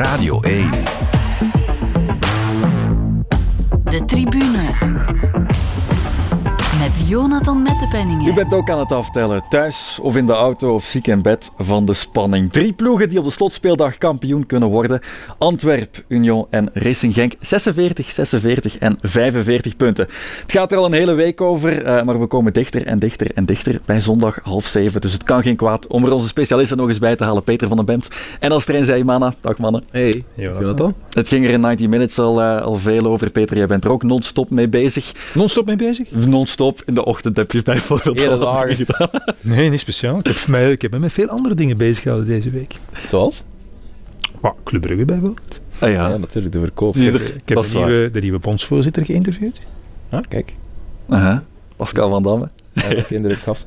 Radio 1. Jonathan Mettepenningen. U bent ook aan het aftellen, thuis of in de auto of ziek in bed van de spanning. Drie ploegen die op de slotspeeldag kampioen kunnen worden. Antwerp, Union en Racing Genk. 46, 46 en 45 punten. Het gaat er al een hele week over, uh, maar we komen dichter en dichter en dichter bij zondag half zeven. Dus het kan geen kwaad om er onze specialisten nog eens bij te halen. Peter van den Bemt en als trainer zei Mana. Dag mannen. Hey, Jonathan. Het ging er in 90 Minutes al, uh, al veel over. Peter, jij bent er ook non-stop mee bezig. Non-stop mee bezig? Non-stop. In de ochtend heb je bijvoorbeeld Hele al gedaan. Nee, niet speciaal. Ik heb, mij, ik heb me met veel andere dingen bezig gehouden deze week. Zoals? Wat, Club Brugge bijvoorbeeld. Ah Ja, ja, natuurlijk, de verkoop. Die Ik heb, ik heb dat de, nieuwe, de nieuwe bondsvoorzitter geïnterviewd. Ah, kijk. Aha. Pascal van Damme. Welke indruk gaf ze?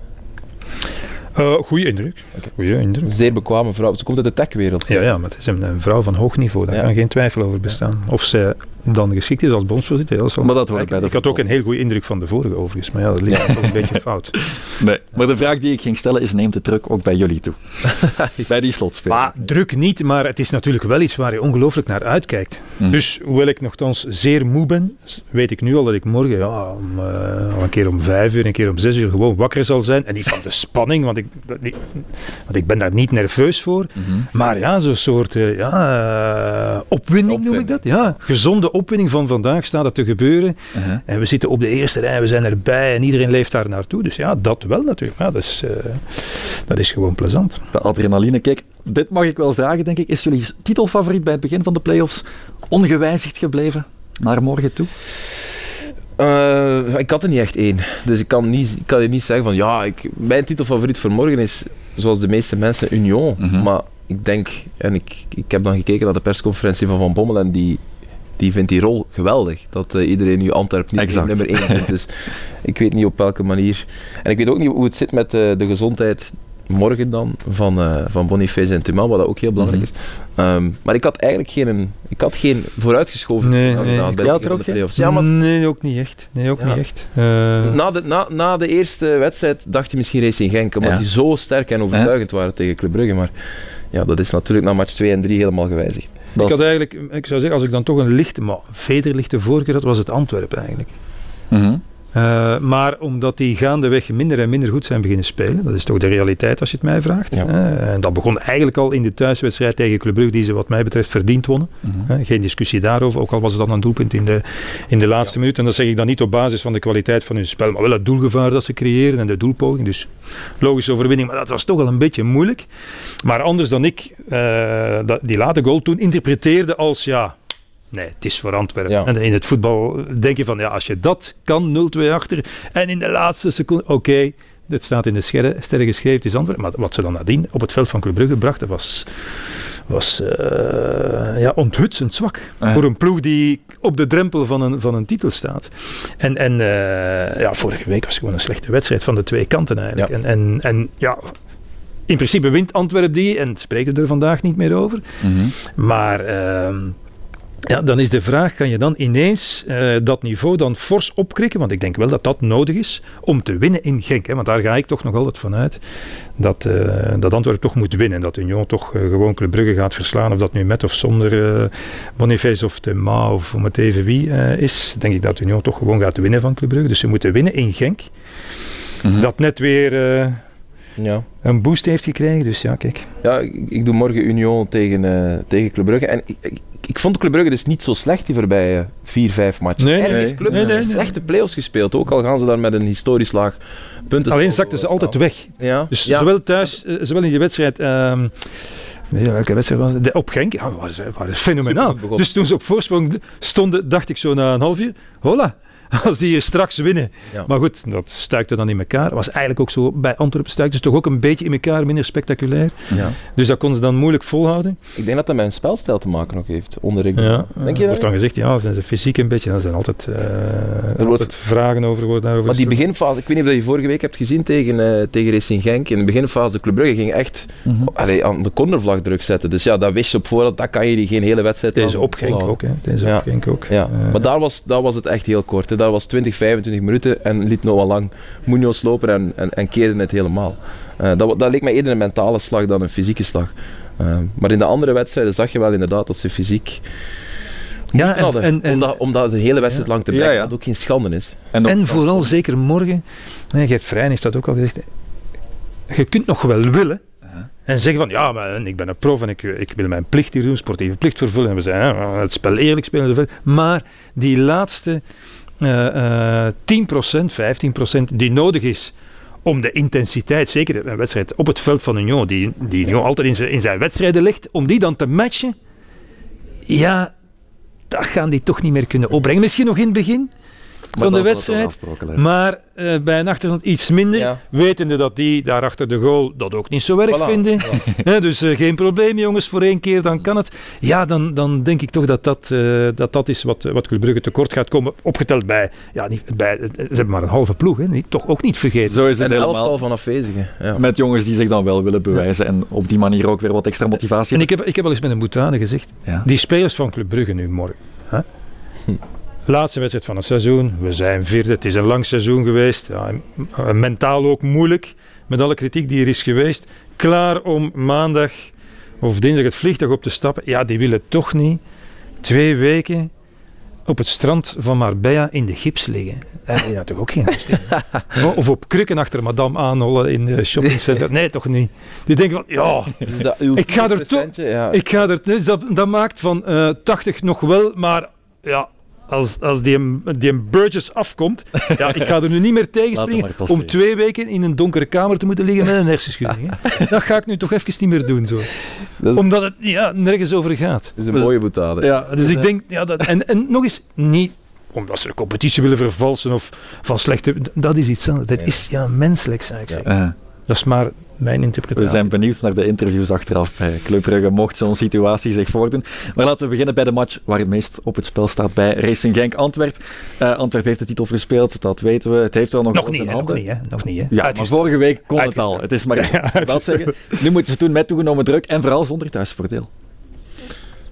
Uh, goeie indruk. Goeie indruk. Zeer bekwame vrouw. Ze komt uit de techwereld. Ja, ja, maar het is een, een vrouw van hoog niveau. Daar Ja. kan geen twijfel over bestaan. Of zij dan geschikt is als bondsvoorzitter. dat Maar dat hoort ik, bij de ik had ook een heel goede indruk van de vorige overigens. Maar ja, dat ligt toch een beetje fout. Nee, maar de vraag die ik ging stellen is, neemt de druk ook bij jullie toe? bij die slotspeel. Maar druk niet, maar het is natuurlijk wel iets waar je ongelooflijk naar uitkijkt. Mhm. Dus hoewel ik nogthans zeer moe ben, weet ik nu al dat ik morgen ja, om, eh, al een keer om vijf uur, een keer om zes uur gewoon wakker zal zijn. En niet van de spanning, want ik, dat want ik ben daar niet nerveus voor. Mhm. Maar ja, zo'n soort eh, ja, eh, opwinding noem ik dat. Ja, gezonde opwinding van vandaag staat het te gebeuren. Uh-huh. En we zitten op de eerste rij, we zijn erbij en iedereen leeft daar naartoe. Dus ja, dat wel natuurlijk. Ja, dat, is, eh, dat is gewoon plezant. De adrenaline. Kijk, dit mag ik wel vragen, denk ik. Is jullie titelfavoriet bij het begin van de playoffs ongewijzigd gebleven naar morgen toe? Eh, ik had er niet echt één. Dus ik kan, niet, ik kan je niet zeggen van ja, ik, mijn titelfavoriet voor morgen is zoals de meeste mensen Union. Mhm. Maar ik denk, en ik, ik heb dan gekeken naar de persconferentie van Van Bommel en die, die vindt die rol geweldig. Dat eh, iedereen nu Antwerp niet Exact. nummer één vindt. Dus ik weet niet op welke manier. En ik weet ook niet hoe het zit met eh, de gezondheid morgen dan van, eh van Boniface en Tumal, wat ook heel belangrijk Mhm. is. Ehm, maar ik had eigenlijk geen, ik had geen vooruitgeschoven Nee, nee. bij de playoffs. Ja, maar Nee, ook niet echt. Nee, ook Ja. niet echt. Na de, na, na de eerste wedstrijd dacht je misschien Racing Genk, omdat Ja. die zo sterk en overtuigend waren tegen Club Brugge. Maar ja, dat is natuurlijk na match 2 en 3 helemaal gewijzigd. Dat ik had eigenlijk, ik zou zeggen, als ik dan toch een lichte, maar vederlichte voorkeur had, was het Antwerpen eigenlijk. Mhm. Eh, maar omdat die gaandeweg minder en minder goed zijn beginnen spelen, dat is toch de realiteit als je het mij vraagt. Ja. En dat begon eigenlijk al in de thuiswedstrijd tegen Club Brugge, die ze wat mij betreft verdiend wonnen. Mhm. Geen discussie daarover, ook al was het dan een doelpunt in de, in de laatste minuut. En dat zeg ik dan niet op basis van de kwaliteit van hun spel, maar wel het doelgevaar dat ze creëren en de doelpoging. Dus logische overwinning, maar dat was toch wel een beetje moeilijk. Maar anders dan ik eh, dat, die late goal toen interpreteerde als ja. Nee, het is voor Antwerpen. Ja. En in het voetbal denk je van, ja, als je dat kan, 0-2 achter, en in de laatste seconde, oké, dit staat in de scherre- sterren geschreven, het is Antwerpen. Maar wat ze dan nadien op het veld van Club Brugge brachten, was, was eh, ja, onthutsend zwak. Voor een ploeg die op de drempel van een, van een titel staat. En, en eh, ja, vorige week was het gewoon een slechte wedstrijd van de twee kanten eigenlijk. Ja. En, en, en ja, in principe wint Antwerpen die, en spreken we er vandaag niet meer over. Mhm. Maar ehm, ja, dan is de vraag, kan je dan ineens eh, dat niveau dan fors opkrikken? Want ik denk wel dat dat nodig is om te winnen in Genk. Hè? Want daar ga ik toch nog altijd van uit dat, eh, dat Antwerpen toch moet winnen. Dat Union toch eh, gewoon Club Brugge gaat verslaan. Of dat nu met of zonder Boniface of de Ma of om het even wie is. Denk ik dat Union toch gewoon gaat winnen van Club Brugge. Dus ze moeten winnen in Genk. Mhm. Dat net weer Ja, een boost heeft gekregen. Dus ja, kijk. ja ik, ik doe morgen Union tegen, eh, tegen Club Brugge. En ik, ik, ik vond Club Brugge dus niet zo slecht die voorbije vier, vijf matchen. Nee, heeft Club Nee, nee, slechte play-offs gespeeld. Ook al gaan ze daar met een historisch laag punten. Alleen zakten ze altijd weg. Ja, Dus ja. zowel thuis, eh, zowel in die wedstrijd. ehm, nee, welke wedstrijd was het? De- Op Genk, ja, waren ze waren fenomenaal. Dus toen ze op voorsprong stonden, dacht ik zo na een half uur, hola, als die hier straks winnen. Ja. Maar goed, dat stuikte dan in elkaar. Was eigenlijk ook zo, bij Antwerpen stuikte ze toch ook een beetje in elkaar, minder spectaculair. Ja. Dus dat konden ze dan moeilijk volhouden. Ik denk dat dat met een spelstijl te maken ook heeft. Onder ik. Denk je Er dat? wordt dan gezegd, ja, zijn ze fysiek een beetje, er zijn altijd, eh, wordt- altijd vragen over, wordt daarover Maar die beginfase, ik weet niet of je vorige week hebt gezien tegen, eh, tegen Racing Genk. In de beginfase, Club Brugge ging echt Mhm. allee, aan de cornervlag druk zetten. Dus ja, dat wist je op voorhand, dat kan je geen hele wedstrijd Deze op Genk ook, hè. Deze op Genk ook. Ja, Eh, maar daar was, daar was het echt heel kort. Hè. Daar was 20, 25 minuten en liet Noah Lang Munoz lopen en, en, en keerde het helemaal. Eh, dat, dat leek mij eerder een mentale slag dan een fysieke slag. Eh, maar in de andere wedstrijden zag je wel inderdaad dat ze fysiek Ja, en, hadden. en, en, omdat, omdat de hele wedstrijd lang te brengen, ja. dat ook geen schande is. en vooral zeker morgen, hè, Gert Vrijen heeft dat ook al gezegd, je kunt nog wel willen en zeggen van ja, maar ik ben een prof en ik, ik wil mijn plicht hier doen, sportieve plicht vervullen en we zijn hè, het spel eerlijk spelen. Maar die laatste eh, eh, 10%, 15% die nodig is om de intensiteit, zeker een wedstrijd op het veld van Union, die, die Union altijd in zijn, in zijn wedstrijden ligt, om die dan te matchen, ja, dat gaan die toch niet meer kunnen opbrengen. Misschien nog in het begin van de wedstrijd, maar eh, bij een achterstand iets minder, Ja. wetende dat die daar achter de goal dat ook niet zo erg Voilà, vinden. voilà. Dus eh, geen probleem jongens, voor één keer dan kan het. Ja, dan, dan denk ik toch dat dat, eh, dat, dat is wat, wat Club Brugge tekort gaat komen. Opgeteld bij, ja, niet, bij, ze hebben maar een halve ploeg, hè, niet, toch ook niet vergeten. Zo is het Een helemaal. elftal van afwezigen. Ja. Met jongens die zich dan wel willen bewijzen en op die manier ook weer wat extra motivatie En ik heb, ik heb al eens met een boetade gezegd, Ja. die spelers van Club Brugge nu morgen. Hè? Laatste wedstrijd van het seizoen. We zijn vierde. Het is een lang seizoen geweest. Ja, m- mentaal ook moeilijk. Met alle kritiek die er is geweest. Klaar om maandag of dinsdag het vliegtuig op te stappen. Ja, die willen toch niet twee weken op het strand van Marbella in de gips liggen. Je daar toch ook geen Of op krukken achter madame aanhollen in de shoppingcenter. Nee, toch niet. Die denken van, ja, Ik ga er toch- Ja. ik ga er, dus dat, dat maakt van eh 80 nog wel, maar ja, als, als die, een- die Burgess afkomt, ja, ik ga er nu niet meer tegen Laat hem springen maar passeren. om twee weken in een donkere kamer te moeten liggen met een hersenschudding. Hè. Dat ga ik nu toch even niet meer doen. Zo. Is- Omdat het ja, nergens over gaat. dat is een mooie boetade. Ja, Dus ik denk, ja, dat, en, en nog eens, niet omdat ze de competitie willen vervalsen of van slechte... Dat is iets anders. Dat is ja, menselijk, zou ik zeggen. Dat is maar mijn we interpretatie. zijn benieuwd naar de interviews achteraf bij Club Brugge, mocht zo'n situatie zich voordoen. Maar laten we beginnen bij de match waar het meest op het spel staat bij Racing Genk Antwerp. Eh Antwerp heeft de titel verspeeld, dat weten we. Het heeft wel nog, Nog niet, zijn hè, nog handen. niet, hè. Nog niet, hè. Ja, maar vorige week kon het al. Het is maar Ja, zeggen. Nu moeten ze het doen met toegenomen druk en vooral zonder thuisvoordeel.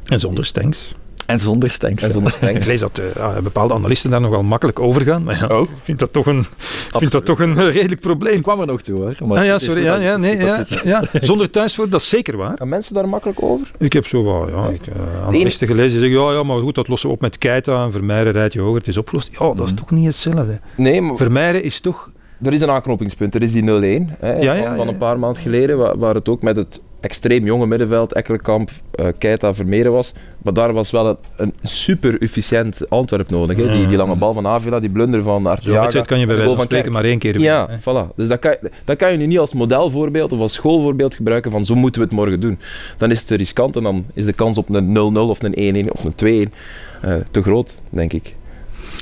En zonder stanks. En zonder stanks. En zonder Ik stanks. lees dat eh, ah, bepaalde analisten daar nogal makkelijk over gaan. Maar ja, Oh. ik vind dat toch een, vind dat toch een eh, redelijk probleem. Ik kwam er nog toe hoor. Maar Ah, ja, sorry. Ja, ja, nee, ja, ja. Zonder thuisvoor, dat is zeker waar. Gaan mensen daar makkelijk over? Ik heb zo wel ja, eh, analisten gelezen die zeggen, ja, ja, maar goed, dat lossen we op met Keita en Vermeijren rijdt je hoger, het is opgelost. Ja, dat is Mhm. toch niet hetzelfde. Nee, maar Vermeijren is toch... er is een aanknopingspunt. Er is die 0-1 hè, Ja, ja, van, een paar maanden geleden, waar, waar het ook met het extreem jonge middenveld, Ekkelenkamp, eh Keita, Vermeeren was. Maar daar was wel een, een super efficiënt Antwerp nodig. Hè. Die, die lange bal van Avila, die blunder van Zo'n Arteaga. wedstrijd kan je bij wijze van spreken maar één keer Ja, winnen, hè. voilà. Dus dat kan, dat kan je nu niet als modelvoorbeeld of als schoolvoorbeeld gebruiken van zo moeten we het morgen doen. Dan is het te riskant en dan is de kans op een 0-0 of een 1-1 of een 2-1 eh, te groot, denk ik.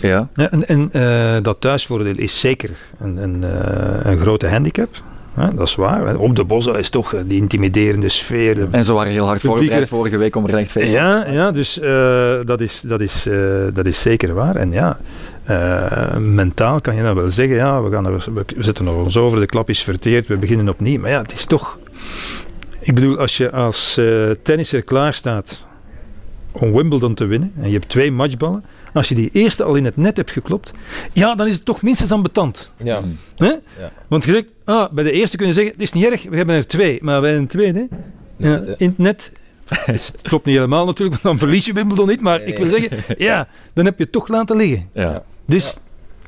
Ja. Ja, en en eh, dat thuisvoordeel is zeker een, een, eh, een grote handicap. Ja, dat is waar. hè. Op de bos dat is toch eh, die intimiderende sfeer. de En ze waren heel hard Publieke- voorbereid vorige week om er echt feest Ja, ja dus eh, dat, is, dat, is, eh, dat is zeker waar. En ja, eh, mentaal kan je dan wel zeggen, ja, we, gaan er, we zetten nog ons over, de klap is verteerd, we beginnen opnieuw. Maar ja, het is toch... Ik bedoel, als je als eh tennisser klaar staat om Wimbledon te winnen, en je hebt twee matchballen, als je die eerste al in het net hebt geklopt, ja, dan is het toch minstens ambetant. Ja. Hè? Ja. Want je zegt, ah, bij de eerste kun je zeggen, het is niet erg, we hebben er twee. Maar bij een tweede, ja, in het net, het klopt niet helemaal natuurlijk, want dan verlies je Wimbledon niet. Maar Nee, ik wil nee. zeggen, ja, dan heb je het toch laten liggen. Ja. Dus,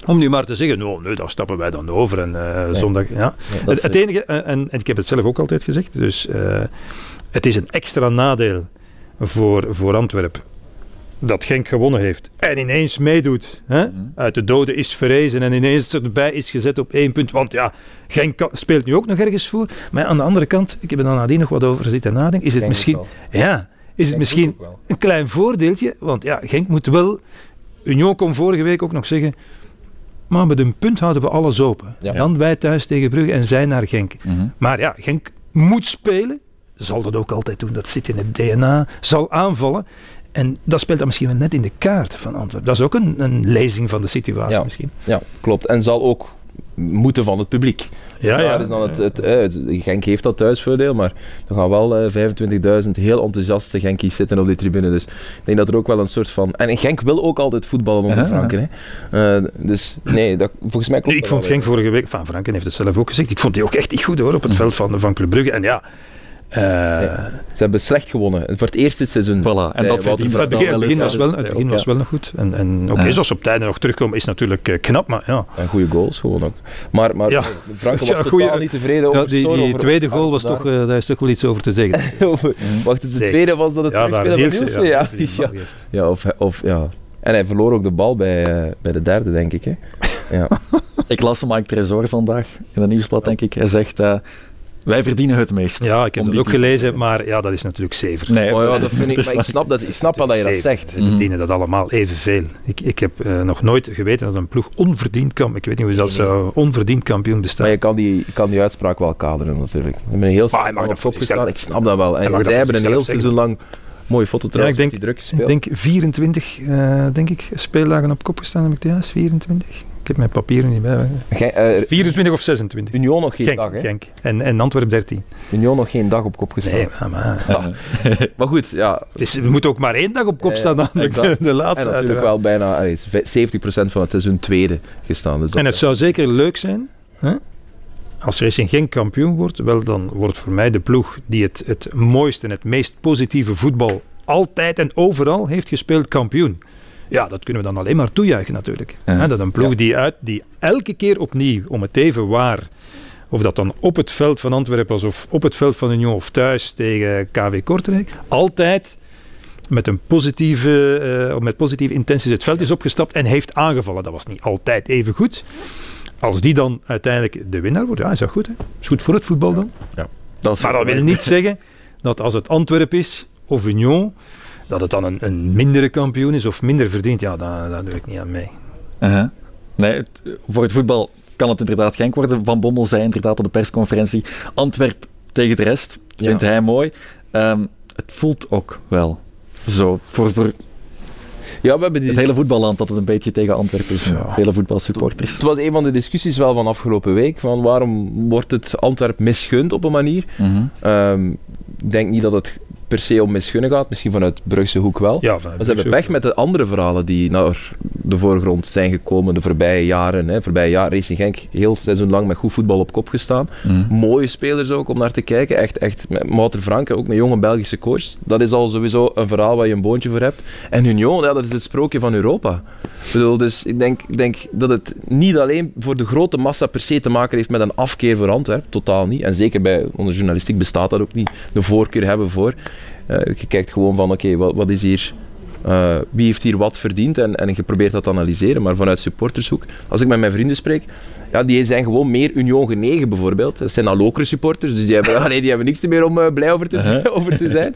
om nu maar te zeggen, nou, nee, daar stappen wij dan over. En eh, zondag, ja. Het, enige, eh, en, en ik heb het zelf ook altijd gezegd, dus eh, het is een extra nadeel voor, voor Antwerpen dat Genk gewonnen heeft en ineens meedoet. Hè? Mhm. Uit de doden is verrezen en ineens erbij is gezet op één punt. Want ja, Genk speelt nu ook nog ergens voor. Maar aan de andere kant, ik heb er dan nadien nog wat over zitten nadenken, is het misschien, ja, is het misschien een klein voordeeltje. Want ja, Genk moet wel... Union kon vorige week ook nog zeggen... Maar met een punt houden we alles open. Ja. Dan wij thuis tegen Brugge en zij naar Genk. Mhm. Maar ja, Genk moet spelen. Zal dat ook altijd doen. Dat zit in het DNA. Zal aanvallen. En dat speelt dan misschien wel net in de kaart van Antwerpen. Dat is ook een, een lezing van de situatie Ja. misschien. Ja, klopt. En zal ook moeten van het publiek. Ja, Daar is dan het, het, eh, het- Genk heeft dat thuisvoordeel, maar er gaan wel eh, 25.000 heel enthousiaste Genkies zitten op die tribune. Dus ik denk dat er ook wel een soort van... En Genk wil ook altijd voetballen onder Ja. Franken. Hè. Eh, dus nee, dat, volgens mij klopt ik vond Genk vorige week, Van Franken heeft het zelf ook gezegd, ik vond die ook echt niet goed hoor op het veld van, van Club Brugge. En ja, Eh, Ze hebben slecht gewonnen. Voor het eerste seizoen. Voilà, en dat Wouter verdient het begin, wel het begin was wel, eh, het begin was ja. wel nog goed. En, en oké, Ja. zoals ze op tijd nog terugkomen is natuurlijk eh, knap, maar ja. En goede goals gewoon ook. Maar, maar Ja. Frank was Ja, totaal goeie- niet tevreden over ja die, die over- tweede goal was daar- toch, eh, daar is toch wel iets over te zeggen. over- Wacht, de Zeker. tweede was dat het ja, terugspelen van Nielsen? Ja, de ja. Ja, of, of, ja. En hij verloor ook de bal bij, eh, bij de derde, denk ik. Hè. Ja. Ik las Mike Tresor vandaag in het nieuwsblad, denk ik. Hij zegt, eh, wij verdienen het meest. Ja, ik heb die ook gelezen, maar ja, dat is natuurlijk zever. Nee, Oh ja, dat vind ik, is maar ik snap, dat, ik snap wel dat je dat zegt. Ze verdienen dat allemaal evenveel. Ik, ik heb eh, nog nooit geweten dat een ploeg onverdiend kan. Ik weet niet hoe dat zou onverdiend kampioen bestaat. Maar je kan die, je kan die uitspraak wel kaderen natuurlijk. We hebben een heel snel op gestaan. Ik snap dat wel. En zij hebben een heel seizoen lang mooie foto trouwens ik met denk- die druk Ik denk 24, eh, denk ik, speeldagen op kop gestaan, heb ik het juist? 24? Ik heb mijn papieren niet bij. Ge- eh, 24 of 26? Union nog geen Genk, dag, hè? Genk. En, en Antwerp 13. Union nog geen dag op kop gestaan. Nee, maar, maar Maar goed, ja. het is, er moet ook maar één dag op kop Eh, staan, namelijk de, de En laatste. natuurlijk uiteraard. wel bijna allee, 70% van het seizoen tweede gestaan. Dus En het zou zeker leuk zijn, hè? als Racing Genk kampioen wordt, wel dan wordt voor mij de ploeg die het, het mooiste en het meest positieve voetbal altijd en overal heeft gespeeld kampioen. Ja, dat kunnen we dan alleen maar toejuichen natuurlijk. Ja. Dat een ploeg Ja. die, uit, die elke keer opnieuw, om het even waar, of dat dan op het veld van Antwerpen was of op het veld van Union of thuis tegen KW Kortrijk, altijd met een positieve, eh, met positieve intenties het veld is opgestapt en heeft aangevallen. Dat was niet altijd even goed. Als die dan uiteindelijk de winnaar wordt, ja, is dat goed. Hè? Is goed voor het voetbal dan. Dat is Maar dat wil niet zeggen dat als het Antwerp is of Union, dat het dan een, een mindere kampioen is of minder verdient. Ja, daar, daar doe ik niet aan mee. Uh-huh. Nee, het- voor het voetbal kan het inderdaad Genk worden. Van Bommel zei inderdaad op de persconferentie, Antwerp tegen de rest, vindt Ja. hij mooi. Ehm, het voelt ook wel zo. Voor, voor ja, we hebben die, het hele voetballand dat het een beetje tegen Antwerpen is. Ja. Vele voetbalsupporters. het was een van de discussies wel van afgelopen week. Van waarom wordt het Antwerp misgund op een manier? Mhm. Ehm, ik denk niet dat het per se om misgunnen gaat. Misschien vanuit Brugse hoek wel. Ja, Maar ze hebben pech met de andere verhalen die naar de voorgrond zijn gekomen de voorbije jaren. Hè. Voorbije jaar Racing Genk heel seizoen lang met goed voetbal op kop gestaan. Mhm. Mooie spelers ook om naar te kijken. Echt, echt met Wouter Franke, ook een jonge Belgische coach. Dat is al sowieso een verhaal waar je een boontje voor hebt. En Union, ja, dat is het sprookje van Europa. Ik bedoel, dus ik denk, ik denk dat het niet alleen voor de grote massa per se te maken heeft met een afkeer voor Antwerpen. Totaal niet. En zeker bij onze journalistiek bestaat dat ook niet. De voorkeur hebben voor. Eh, je kijkt gewoon van, oké, wat, wat is hier... eh, wie heeft hier wat verdiend en, en je probeert dat te analyseren, maar vanuit supportershoek. Als ik met mijn vrienden spreek, ja, die zijn gewoon meer Union genegen bijvoorbeeld. Dat zijn al lokere supporters, dus die hebben, die hebben niks meer om eh, blij over te, Uh-huh. over te zijn.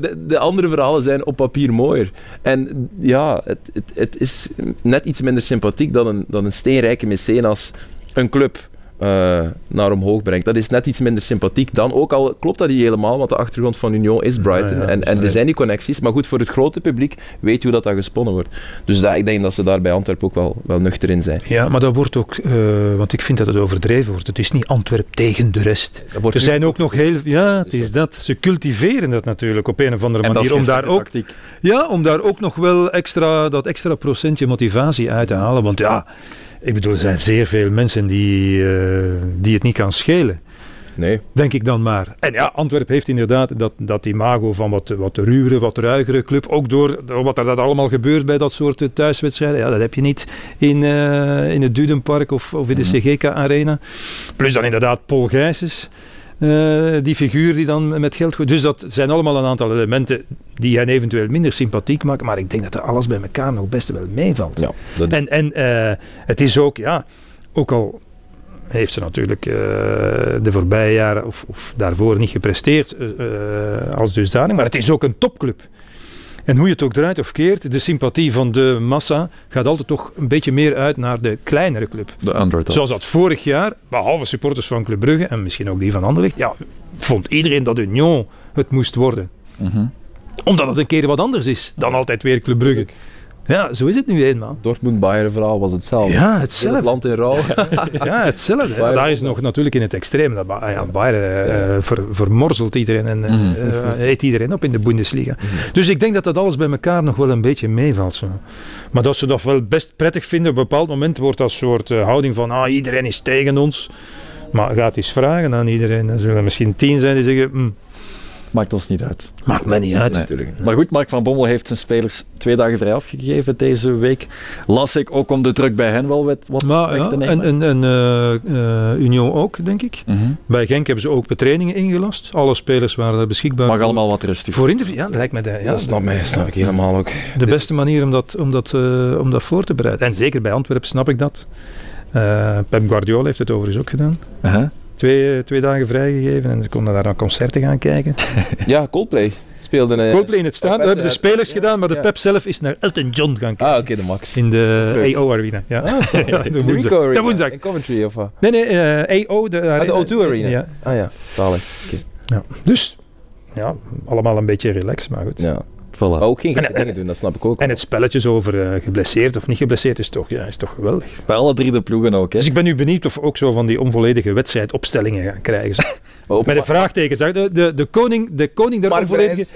De, de andere verhalen zijn op papier mooier. En ja, het, het, het is net iets minder sympathiek dan een, dan een steenrijke mecenas een club eh, naar omhoog brengt. Dat is net iets minder sympathiek dan. Ook al klopt dat niet helemaal, want de achtergrond van Union is Brighton. Ja, ja, en, en er zijn die connecties. Maar goed, voor het grote publiek weet je hoe dat, dat gesponnen wordt. Dus dat, ik denk dat ze daar bij Antwerpen ook wel, wel nuchter in zijn. Ja, maar dat wordt ook, eh, want ik vind dat het overdreven wordt. Het is niet Antwerp tegen de rest. Er zijn ook nog heel, ja, het is dat. Ze cultiveren dat natuurlijk op een of andere En dat is manier. Om daar, ook, tactiek. ja, om daar ook nog wel extra, dat extra procentje motivatie uit te halen. Want ja, ik bedoel, er zijn zeer veel mensen die, eh, die het niet kan schelen. Nee. Denk ik dan maar. En ja, Antwerp heeft inderdaad dat, dat imago van wat, wat ruwere, wat ruigere club. Ook door, wat er dat allemaal gebeurt bij dat soort eh, thuiswedstrijden. Ja, dat heb je niet in, eh, in het Dudenpark of, of in de CGK Arena. Plus dan inderdaad Paul Gijsens. Eh, die figuur die dan met geld gooit. Dus dat zijn allemaal een aantal elementen die hen eventueel minder sympathiek maken. Maar ik denk dat er alles bij elkaar nog best wel meevalt. Ja, dat, En, en eh, het is ook, ja, ook al heeft ze natuurlijk eh, de voorbije jaren of, of daarvoor niet gepresteerd als dusdanig, maar het is ook een topclub. En hoe je het ook draait of keert, de sympathie van de massa gaat altijd toch een beetje meer uit naar de kleinere club. De underdog. Zoals dat vorig jaar, behalve supporters van Club Brugge en misschien ook die van Anderlecht, ja, vond iedereen dat Union het moest worden. Mhm. Omdat het een keer wat anders is dan altijd weer Club Brugge. Ja, zo is het nu eenmaal. Dortmund-Bayern verhaal was hetzelfde. Ja, hetzelfde. Het land in rouw. Ja, hetzelfde. Bayern Daar is nog natuurlijk in het extreem. Dat Ba- ja, Bayern eh, ver- vermorzelt iedereen en eh, Mhm. eh, eet iedereen op in de Bundesliga. Dus ik denk dat dat alles bij elkaar nog wel een beetje meevalt. Zo. Maar dat ze dat wel best prettig vinden. Op een bepaald moment wordt dat soort eh, houding van ah, iedereen is tegen ons. Maar ga het eens vragen aan iedereen. Er zullen misschien tien zijn die zeggen, "Hm, Maakt ons niet uit. Maakt mij niet uit. Nee. Natuurlijk. Maar goed, Mark van Bommel heeft zijn spelers twee dagen vrij afgegeven deze week. Las ik ook om de druk bij hen wel wat, Maar weg ja, te nemen. en, en, en eh, eh, Union ook, denk ik. Mhm. Bij Genk hebben ze ook betrainingen ingelast. Alle spelers waren er beschikbaar. Mag voor- allemaal wat rustig. Voor interview, ja, dat lijkt me de, ja, Ja, snap, mij, snap ik helemaal ook. de beste manier om dat, om, dat, eh, om dat voor te bereiden. En zeker bij Antwerpen snap ik dat. Eh, Pep Guardiola heeft het overigens ook gedaan. Uh-huh. Twee, twee dagen vrijgegeven en ze konden daar naar concerten gaan kijken. Ja, Coldplay speelde... eh, Coldplay in het stadion, dat hebben de spelers gedaan, maar de ja. Pep zelf is naar Elton John gaan kijken. Ah, oké, de max. In de. AO Arena. Ja. ja, de De woensdag. Arena woensdag. in Coventry, of wat? Nee, nee, eh, AO. De, Ah, de O2 Arena. Ja, Ah ja, zalig. Oké. ja. Dus, ja, allemaal een beetje relaxed, maar goed. Ja. Voilà. Ook geen gekke En- en- dingen doen, dat snap ik ook. En het spelletjes over eh, geblesseerd of niet geblesseerd is toch, ja, is toch geweldig. Bij alle drie de ploegen ook. Hè. Dus ik ben nu benieuwd of we ook zo van die onvolledige wedstrijdopstellingen gaan krijgen. Met de vraagtekens. hè. De, de, de koning, de koning der Mark onvolledige...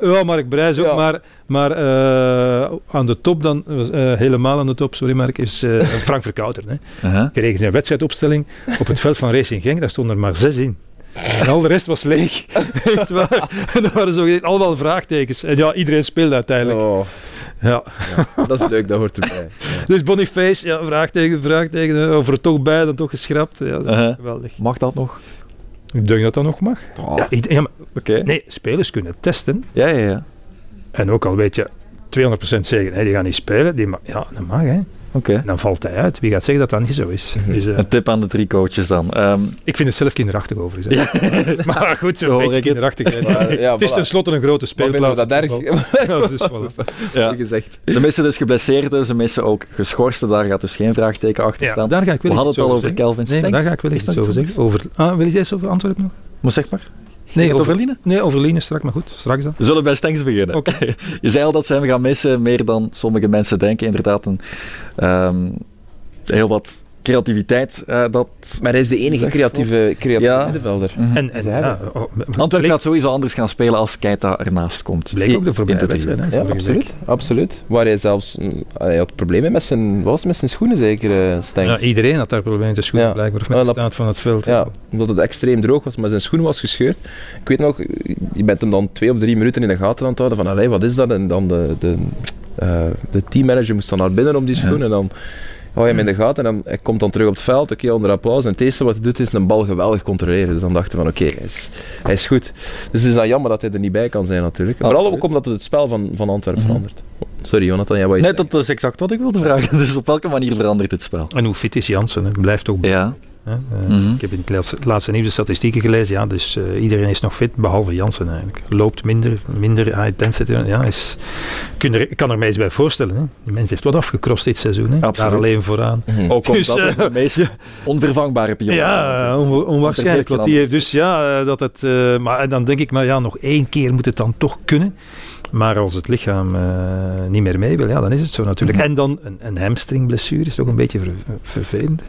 Ja, Mark Brijs ook, Ja. maar, maar eh, aan de top dan, eh, helemaal aan de top, sorry Mark, is eh, Frank Verkouter. Hè. Kregen ze een wedstrijdopstelling op het veld van Racing Genk, daar stonden er maar zes in. En al de rest was leeg. Echt waar. En dat waren zo allemaal vraagtekens. En ja, iedereen speelde uiteindelijk. Oh, Ja. ja, dat is leuk, dat hoort erbij. Ja. Dus Boniface, ja, vraagteken, vraagteken. Of er toch bij, dan toch geschrapt. Ja, dat Uh-huh. geweldig. Mag dat nog? Ik denk dat dat nog mag. Oh. Ja, ik- ja, maar- Oké. nee, spelers kunnen testen. Ja, ja, ja. En ook al weet je 200% zeker, hè, die gaan niet spelen. Die ma- ja, dat mag hè. Dan valt hij uit. Wie gaat zeggen dat dat niet zo is? Dus, eh, Een tip aan de drie coaches dan. Ehm, ik vind het zelf kinderachtig overigens. hè. maar goed, Zo hoor beetje ik het. kinderachtig. Maar, ja, het is tenslotte een grote speelplaats. dat erg? Ja, dus voilà. ja. gezegd. Ze missen dus geblesseerden, ze missen ook geschorsten. Daar gaat dus geen vraagteken achter Ja, staan. daar ga ik wel We hadden het al over zeggen. Kelvin Nee, Stenks. daar ga ik wel iets over zo? zeggen. Over, ah, wil je iets over Antwerpen nog? Maar zeg maar. Nee, over, nee, over Liene straks, maar goed, straks dan. We zullen bij Stenks beginnen. Oké. Je zei al dat ze hem gaan missen, meer dan sommige mensen denken. Inderdaad, een, ehm, heel wat creativiteit. eh, dat... Maar hij is de enige creatieve, creatieve Ja. middenvelder. Mhm. En, en ja, hebben- oh, Antwerpen gaat sowieso anders gaan spelen als Keita ernaast komt. bleek ook de voorbije wedstrijd. Ja, absoluut. absoluut. Waar hij zelfs... Hij had problemen met zijn... Was het met zijn schoenen zeker, eh. Stenks? Ja, iedereen had daar problemen te schoenen Ja. blijkbaar, of met de staat van het veld. Ja, omdat het extreem droog was, maar zijn schoen was gescheurd. Ik weet nog, je bent hem dan twee of drie minuten in de gaten aan het houden van allee, wat is dat? En dan de, de, eh, de teammanager moest dan naar binnen om die schoen en dan hou je hem in de gaten en dan, hij komt dan terug op het veld, oké, onder applaus. En het eerste wat hij doet is een bal geweldig controleren. Dus dan dachten we van oké, hij, is, hij is goed. Dus het is dan jammer dat hij er niet bij kan zijn natuurlijk. Vooral Absoluut. ook omdat het het spel van, van Antwerpen Mhm. verandert. Sorry Jonathan, jij wou Nee, dat is exact wat ik wilde vragen. Dus op welke manier verandert het spel? En hoe fit is Jansen? Blijft toch Ja. Hè? Eh, Mhm. Ik heb in het laatste, laatste nieuws de statistieken gelezen. Ja, dus eh, iedereen is nog fit, behalve Jansen eigenlijk. Loopt minder, minder high intensity. Ja, is, kun er, ik kan er mij iets bij voorstellen. Hè? Die mens heeft wat afgekrost dit seizoen. Hè? Absoluut. Daar alleen vooraan. Mhm. Ook Dus, omdat eh, het de meest onvervangbare pion. Ja, on- onwaarschijnlijk. Want Wat die heeft Dus ja, eh, dat het, eh, maar dan denk ik, maar ja, nog één keer moet het dan toch kunnen. Maar als het lichaam eh, niet meer mee wil, ja, dan is het zo natuurlijk. Mhm. En dan een, een hamstringblessure is toch een beetje ver- vervelend.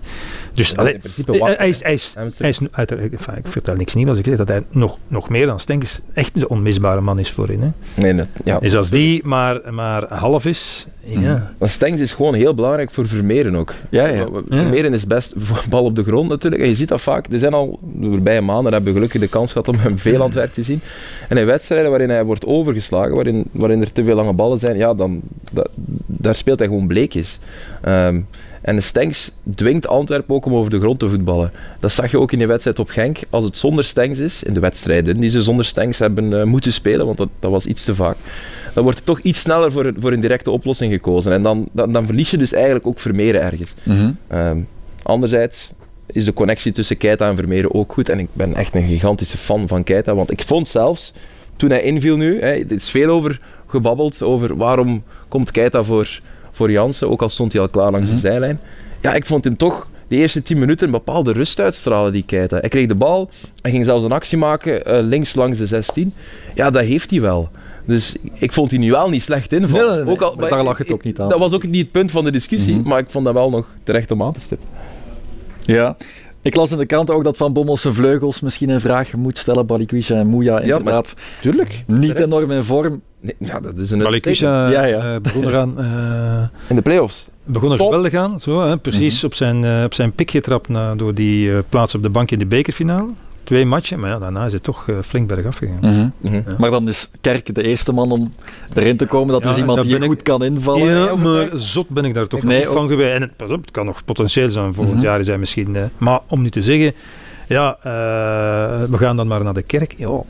Dus Ja, allee, in principe hij, wachten, hij is, hij is, hij is uiteraard- enfin, ik vertel niks nieuws als ik zeg dat hij nog, nog meer dan Stenks echt de onmisbare man is voorin. Hè. Nee, nee, ja. Dus als die maar, maar half is, ja. Mhm. Maar Stengs is gewoon heel belangrijk voor Vermeeren ook. Ja, ja. Vermeeren is best voor bal op de grond natuurlijk. En je ziet dat vaak. Er zijn al de voorbije maanden hebben we gelukkig de kans gehad om hem veel aan het werk te zien. En in wedstrijden waarin hij wordt overgeslagen, waarin, waarin er te veel lange ballen zijn, ja, dan, da- daar speelt hij gewoon bleekjes. Ehm en de Stengs dwingt Antwerpen ook om over de grond te voetballen. Dat zag je ook in die wedstrijd op Genk. Als het zonder Stengs is, in de wedstrijden die ze zonder Stengs hebben eh, moeten spelen, want dat, dat was iets te vaak, dan wordt er toch iets sneller voor, voor een directe oplossing gekozen. En dan, dan, dan verlies je dus eigenlijk ook Vermeeren ergens. Mhm. Ehm, anderzijds is de connectie tussen Keita en Vermeeren ook goed. En ik ben echt een gigantische fan van Keita. Want ik vond zelfs, toen hij inviel nu, hè, er is veel over gebabbeld, over waarom komt Keita voor, voor Jansen, ook al stond hij al klaar langs Mhm. de zijlijn. Ja, ik vond hem toch de eerste 10 minuten een bepaalde rust uitstralen, die Keita. Hij kreeg de bal en ging zelfs een actie maken eh, links langs de 16. Ja, dat heeft hij wel. Dus ik vond hij nu wel niet slecht invallen. Nee, nee, nee. Ook al, Maar daar lag het ook niet aan. Dat was ook niet het punt van de discussie, Mhm. maar ik vond dat wel nog terecht om aan te stippen. Ja. Ik las in de krant ook dat Van Bommel zijn vleugels misschien een vraag moet stellen. Balikwisha en maar- inderdaad Tuurlijk. niet enorm in vorm. Nee, ja, dat is een Balikwisha Ja, ja. eh, begon eraan... eh, In de play-offs. begon er Top. geweldig aan. Zo, hè, precies Mhm. op, zijn, eh, op zijn pik getrapt na, door die eh, plaats op de bank in de bekerfinale. Twee matchen, maar ja, daarna is het toch eh, flink bergaf gegaan. Mhm. Mhm. Maar dan is Kerk de eerste man om erin te komen. Dat Ja, is iemand die ik- goed kan invallen. Ja, maar zot ben ik daar toch Nee, niet van geweest. En het, pas op, het kan nog potentieel zijn, volgend Mhm. jaar is hij misschien... eh, maar om nu te zeggen, ja, eh, we gaan dan maar naar de kerk. Ja.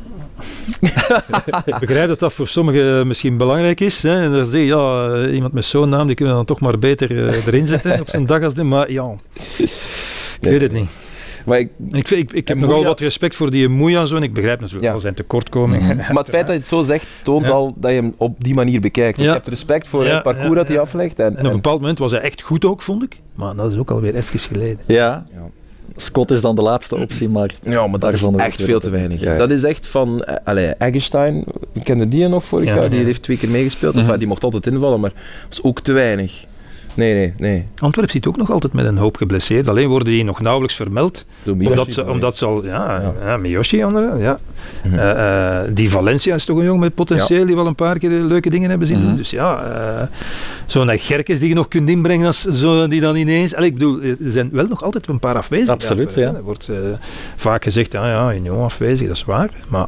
ik begrijp dat dat voor sommigen misschien belangrijk is. Hè. En dan zeg je, ja, iemand met zo'n naam, die kunnen we dan toch maar beter erin zetten op zijn dag als dit. Maar ja, ik weet het niet. Maar, ik, ik, ik, ik heb nogal Moeja- wat respect voor die Moeja zo. En ik begrijp natuurlijk Ja. al zijn tekortkomingen. Mhm. maar het feit dat je het zo zegt, toont Ja. al dat je hem op die manier bekijkt. Ja. Je hebt respect voor Ja, het parcours ja, dat hij ja. aflegt. En, En op een en- bepaald moment was hij echt goed ook, vond ik. Maar dat is ook alweer even geleden. Ja. Ja. Scott is dan de laatste optie, maar ja, maar dat is echt veel ik te weinig. niet. Ja, ja. Dat is echt van... eh, Allee, Eggestein, we kenden die nog vorig Ja, jaar, die ja. heeft twee keer meegespeeld. Mhm. Enfin, die mocht altijd invallen, maar dat is ook te weinig. Nee, nee, nee. Antwerp zit ook nog altijd met een hoop geblesseerd. Alleen worden die nog nauwelijks vermeld. Door Miyoshi Omdat ze, omdat ze al, ja, Ja. ja. Miyoshi andere, ja. Mhm. Eh, eh, die Valencia is toch een jongen met potentieel die wel een paar keer leuke dingen hebben zien doen. Mhm. Dus ja, eh, zo'n Gerkes die je nog kunt inbrengen, als, zo, die dan ineens... Allee, ik bedoel, er zijn wel nog altijd een paar afwezigen. Absoluut, ja. Er wordt vaak gezegd, ja, ja, een jongen afwezig, dat is waar. Maar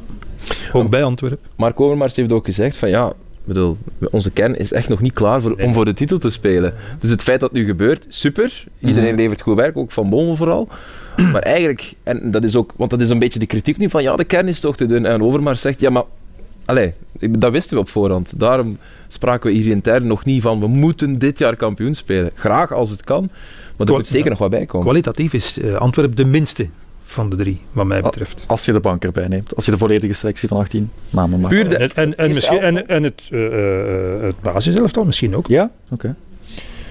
ook bij Antwerpen. Mark Overmars heeft ook gezegd van ja, ik bedoel, onze kern is echt nog niet klaar voor, om voor de titel te spelen. Dus het feit dat het nu gebeurt, super. Iedereen Mhm. levert goed werk, ook Van Bommel vooral. Maar eigenlijk, en dat is ook, want dat is een beetje de kritiek nu van ja, de kern is toch te doen. En Overmars zegt ja, maar allee, dat wisten we op voorhand. Daarom spraken we hier intern nog niet van we moeten dit jaar kampioen spelen. Graag als het kan, maar er moet zeker nog wat bij komen. Kwalitatief is eh, Antwerpen de minste van de drie, wat mij betreft. als je de bank erbij neemt, als je de volledige selectie van 18 namen maakt. Puur de, En, en, misschien, en, en het, eh eh, het basiselftal misschien ook. Ja? Oké.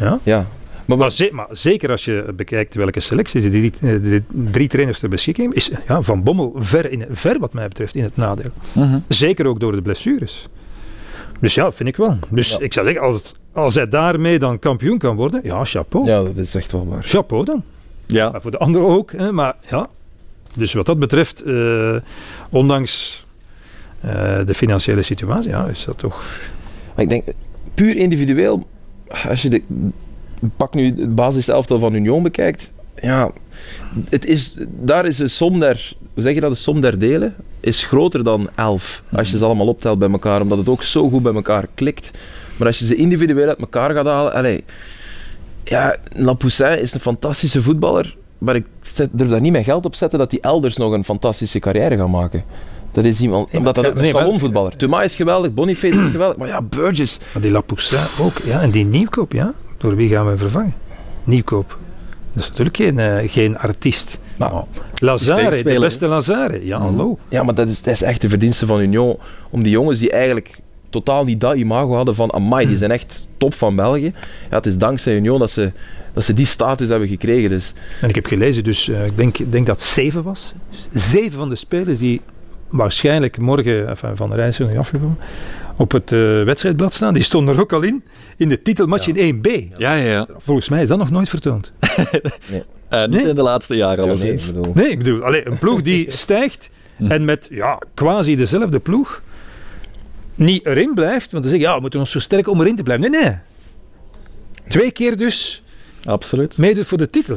Ja. ja. Maar, Maar, ze- maar zeker als je bekijkt welke selecties die drie, eh, de drie trainers ter beschikking hebben, is ja, Van Bommel ver, in, ver wat mij betreft in het nadeel. Mhm. Zeker ook door de blessures. Dus ja, vind ik wel. Dus Ja. ik zou zeggen, als, het- als hij daarmee dan kampioen kan worden, ja, chapeau. ja, dat is echt wel waar. Chapeau dan. Ja. Maar voor de anderen ook, hè, maar ja. Dus wat dat betreft, eh, ondanks eh, de financiële situatie, ja, is dat toch... Maar ik denk, puur individueel, als je de, pak nu het basiselftal van Union bekijkt, ja, het is, daar is de som der, hoe zeg je dat, de som der delen is groter dan 11. Als je ze allemaal optelt bij elkaar, omdat het ook zo goed bij elkaar klikt. Maar als je ze individueel uit elkaar gaat halen, allee, ja, Lapoussin is een fantastische voetballer, maar ik durf daar niet mijn geld op zetten dat hij elders nog een fantastische carrière gaat maken. Dat is iemand, omdat dat een salonvoetballer. Thomas is geweldig, Boniface is geweldig, maar ja, Burgess, Maar die Lapoussin ook, ja. En die Nieuwkoop, ja. Door wie gaan we vervangen? Nieuwkoop. Dat is natuurlijk geen, eh, geen artiest. Nou, Lazare, de beste Lazare. Ja, Mhm. hallo. Ja, maar dat is, dat is echt de verdienste van Union. Om die jongens die eigenlijk totaal niet dat imago hadden van amai, die zijn echt top van België. Ja, het is dankzij Union dat ze, dat ze die status hebben gekregen. Dus En ik heb gelezen, dus eh, ik denk, ik denk dat het zeven was. Zeven van de spelers die waarschijnlijk morgen, enfin, van de reis zijn nog afgekomen, op het eh, wedstrijdblad staan, die stonden er ook al in, in de titelmatch in 1B. Ja, ja, ja. Volgens mij is dat nog nooit vertoond. Eh, niet Nee. in de laatste jaren, ja, nee, ik bedoel, Nee, ik bedoel, allee, een ploeg die stijgt en met ja, quasi dezelfde ploeg niet erin blijft. Want dan zeg je, ja, we moeten ons versterken om erin te blijven. Nee, nee. Twee keer dus Absoluut. meedoet voor de titel.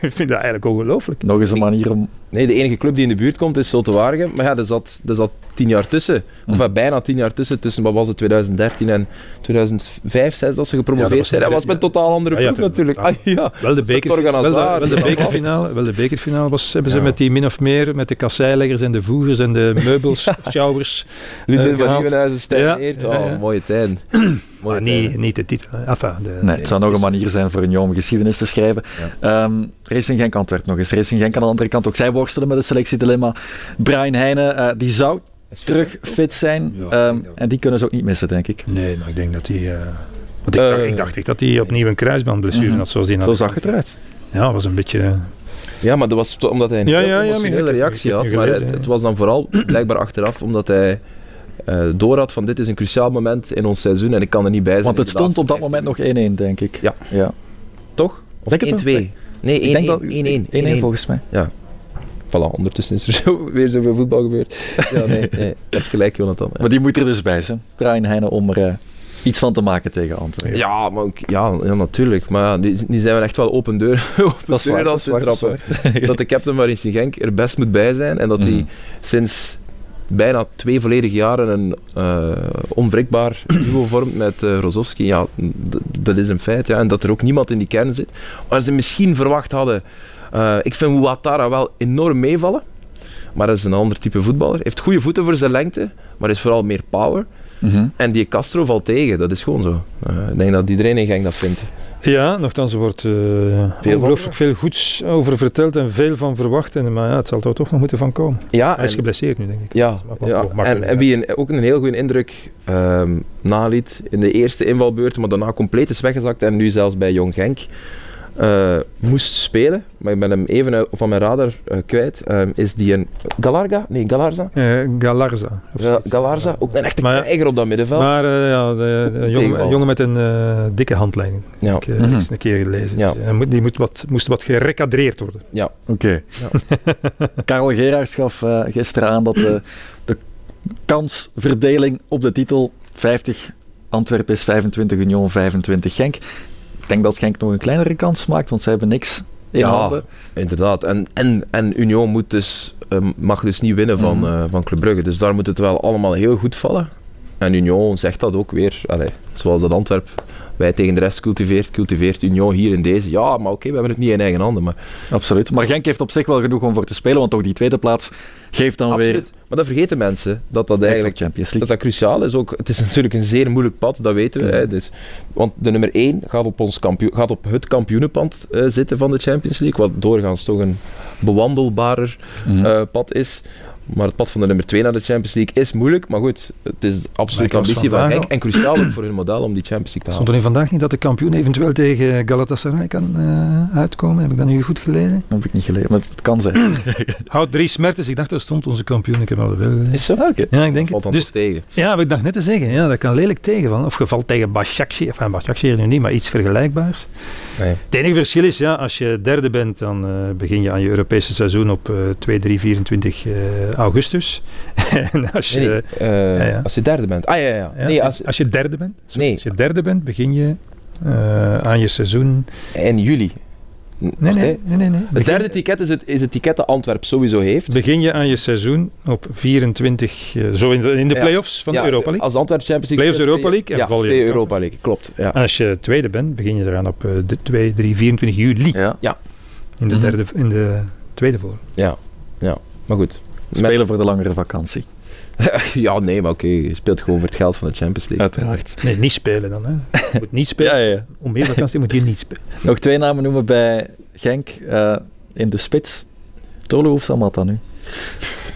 ik vind dat eigenlijk ongelooflijk. Nog eens een manier om... nee, de enige club die in de buurt komt is Zulte Waregem. Maar ja, er zat, er zat tien jaar tussen. Of ja, bijna tien jaar tussen, tussen wat was het, 2013 en 2005, 2006 dat ze Ja, gepromoveerd dat zijn. Dat was met een totaal andere Ah, ja, ploeg tuurlijk. natuurlijk. Ah, ja. Wel de, beker, wel de, wel bekerfinale, wel de bekerfinale was, hebben ze Ja. met die min of meer, met de kasseileggers en de voegers en de meubels, sjouwers. Ludwig Eh, van. Nieuwenhuizen, Stijn Ja, Eert. ja, Oh, ja. mooie tijd. Maar niet, niet de titel. Enfin, de, Nee, het zou nog een manier zijn voor Union om geschiedenis te schrijven. Ehm, Racing Genk Antwerp nog eens. Racing Genk aan de andere kant ook. Zij worstelen met het selectiedilemma. Brian Heijnen, eh, die zou terug fit zijn. Ja, Ehm, dat- en die kunnen ze ook niet missen, denk ik. Nee, maar ik denk dat hij... eh, Want ik, Eh, dacht, ik dacht echt dat hij opnieuw een kruisbandblessure Mhm. had, zoals die Zo zag het eruit. Ja, was een beetje... Ja, maar dat was omdat hij een Ja, ja, ja, emotionele reactie had. Maar het, ja. het was dan vooral blijkbaar achteraf omdat hij eh door had van dit is een cruciaal moment in ons seizoen en ik kan er niet bij zijn. Want het stond op dat moment 15 nog 1-1, denk ik. Ja. ja. Toch? Of Denk het wel. 1-2? Nee, 1-1. Ik denk dat 1-1. 1-1 volgens mij. Voilà, ondertussen is er zo, weer zoveel voetbal gebeurd. Ja, nee, hebt gelijk, Jonathan. Ja. Maar die moet er dus bij zijn. Brian Heijnen om er eh, iets van te maken tegen Antwerpen. Ja, maar ook- ja, ja, natuurlijk. Maar ja, nu, nu zijn we echt wel open deur, open Dat is deur waar, aan dat is te waar, dat is trappen. Dat de captain van Racing Genk er best moet bij zijn en dat hij Mhm. sinds bijna twee volledige jaren een eh onwrikbaar duo vormt met eh Rozovski. Ja, dat is een feit. Ja. En dat er ook niemand in die kern zit. Waar ze misschien verwacht hadden... eh, ik vind Ouattara wel enorm meevallen. Maar dat is een ander type voetballer. Heeft goede voeten voor zijn lengte, maar is vooral meer power. Mhm. En die Castro valt tegen, dat is gewoon zo. Eh, ik denk dat iedereen in Genk dat vindt. Ja, nogthans, er wordt eh ongelooflijk veel goeds over verteld en veel van verwacht. En, maar ja, het zal er toch nog moeten van komen. Ja, Hij is geblesseerd nu, denk ik. Ja, ja. En, en wie een, ook een heel goede indruk ehm, naliet in de eerste invalbeurt, maar daarna compleet is weggezakt en nu zelfs bij Jong Genk eh, moest spelen, maar ik ben hem even uit- van mijn radar eh, kwijt, ehm, is die een Galarga? Nee, Galarza? Eh, Galarza. Ga-. Galarza, ook een echte Maar- krijger op dat middenveld. Maar eh, ja, de, de jongen, Tegenval. jongen met een eh, dikke handleiding. ja. Ik heb Mhm. eens een keer gelezen. Ja. Dus, hij moet- die moet wat, moest wat gerecadreerd worden. Oké. Karel Geraerts gaf eh, gisteren aan dat de, de kansverdeling op de titel 50 Antwerpen is 25 Union, 25 Genk. Ik denk dat Genk nog een kleinere kans maakt, want ze hebben niks in Ja. handen. Inderdaad. En, en, en Union moet dus, eh, mag dus niet winnen van, eh, van Club Brugge. Dus daar moet het wel allemaal heel goed vallen. En Union zegt dat ook weer. Zoals dat Antwerp wij tegen de rest cultiveert, cultiveert Union hier in deze. Ja, maar oké, we hebben het niet in eigen handen. Maar Absoluut. Maar Genk heeft op zich wel genoeg om voor te spelen, want toch die tweede plaats geeft dan weer absoluut. Maar dat vergeten mensen, dat dat eigenlijk Champions dat League. dat cruciaal is. Ook, het is natuurlijk een zeer moeilijk pad, dat weten we. Ja. Hè, dus, want de nummer 1 gaat op, ons kampioen, gaat op het kampioenenpad eh, zitten van de Champions League. Wat doorgaans toch een bewandelbarer Mhm. eh, pad is. Maar het pad van de nummer 2 naar de Champions League is moeilijk. Maar goed, het is absoluut las ambitie van Genk. En cruciaal ook voor hun model om die Champions League te Stond halen. er in vandaag niet dat de kampioen eventueel tegen Galatasaray kan eh, uitkomen? Heb ik dat nu goed gelezen? Dat heb ik niet gelezen, maar het kan zijn. Houd drie smertes. Ik dacht, daar stond onze kampioen. Ik heb wel wel gelezen. Is zo? Oké. Ja, ik denk Valt Dus, tegen. ja, wat ik dacht net te zeggen. Ja, dat kan lelijk tegenvallen. Of gevalt tegen Başakşehir. Enfin, Başakşehir nu niet, maar iets vergelijkbaars. Nee. Het enige verschil is, ja, als je derde bent, dan eh, begin je aan je Europese seizoen op eh 2, 3, 24 eh, augustus. en als je, Nee, nee, eh, ja, ja. Als je derde bent. Ah ja, ja. ja. ja, nee, als, als, je, als je derde bent, sorry, Nee. als je derde bent, begin je eh, aan je seizoen. in juli. Nee, Wacht, nee, nee, nee. nee. Het Begin- derde ticket is het, is het ticket dat Antwerp sowieso heeft. Begin je aan je seizoen op 24, eh, zo in de, in de Ja. play-offs van Ja, de Europa League. Als Antwerp Champions League Play-offs Europa League en ja, val je Europa League. Klopt. Ja. En als je tweede bent, begin je eraan op eh, de 2, 3, 24 juli Ja. in de, Mhm. derde, in de tweede voor. Ja. ja. Maar goed. Met- Spelen voor de langere vakantie, ja, nee, maar oké. Je speelt gewoon voor het geld van de Champions League. uiteraard. Nee, niet spelen dan. Hè. Je moet niet spelen. Ja, ja, ja. Om meer vakantie moet je niet spelen. Nog twee namen noemen bij Genk eh, in de spits. Tolo of Samatta nu?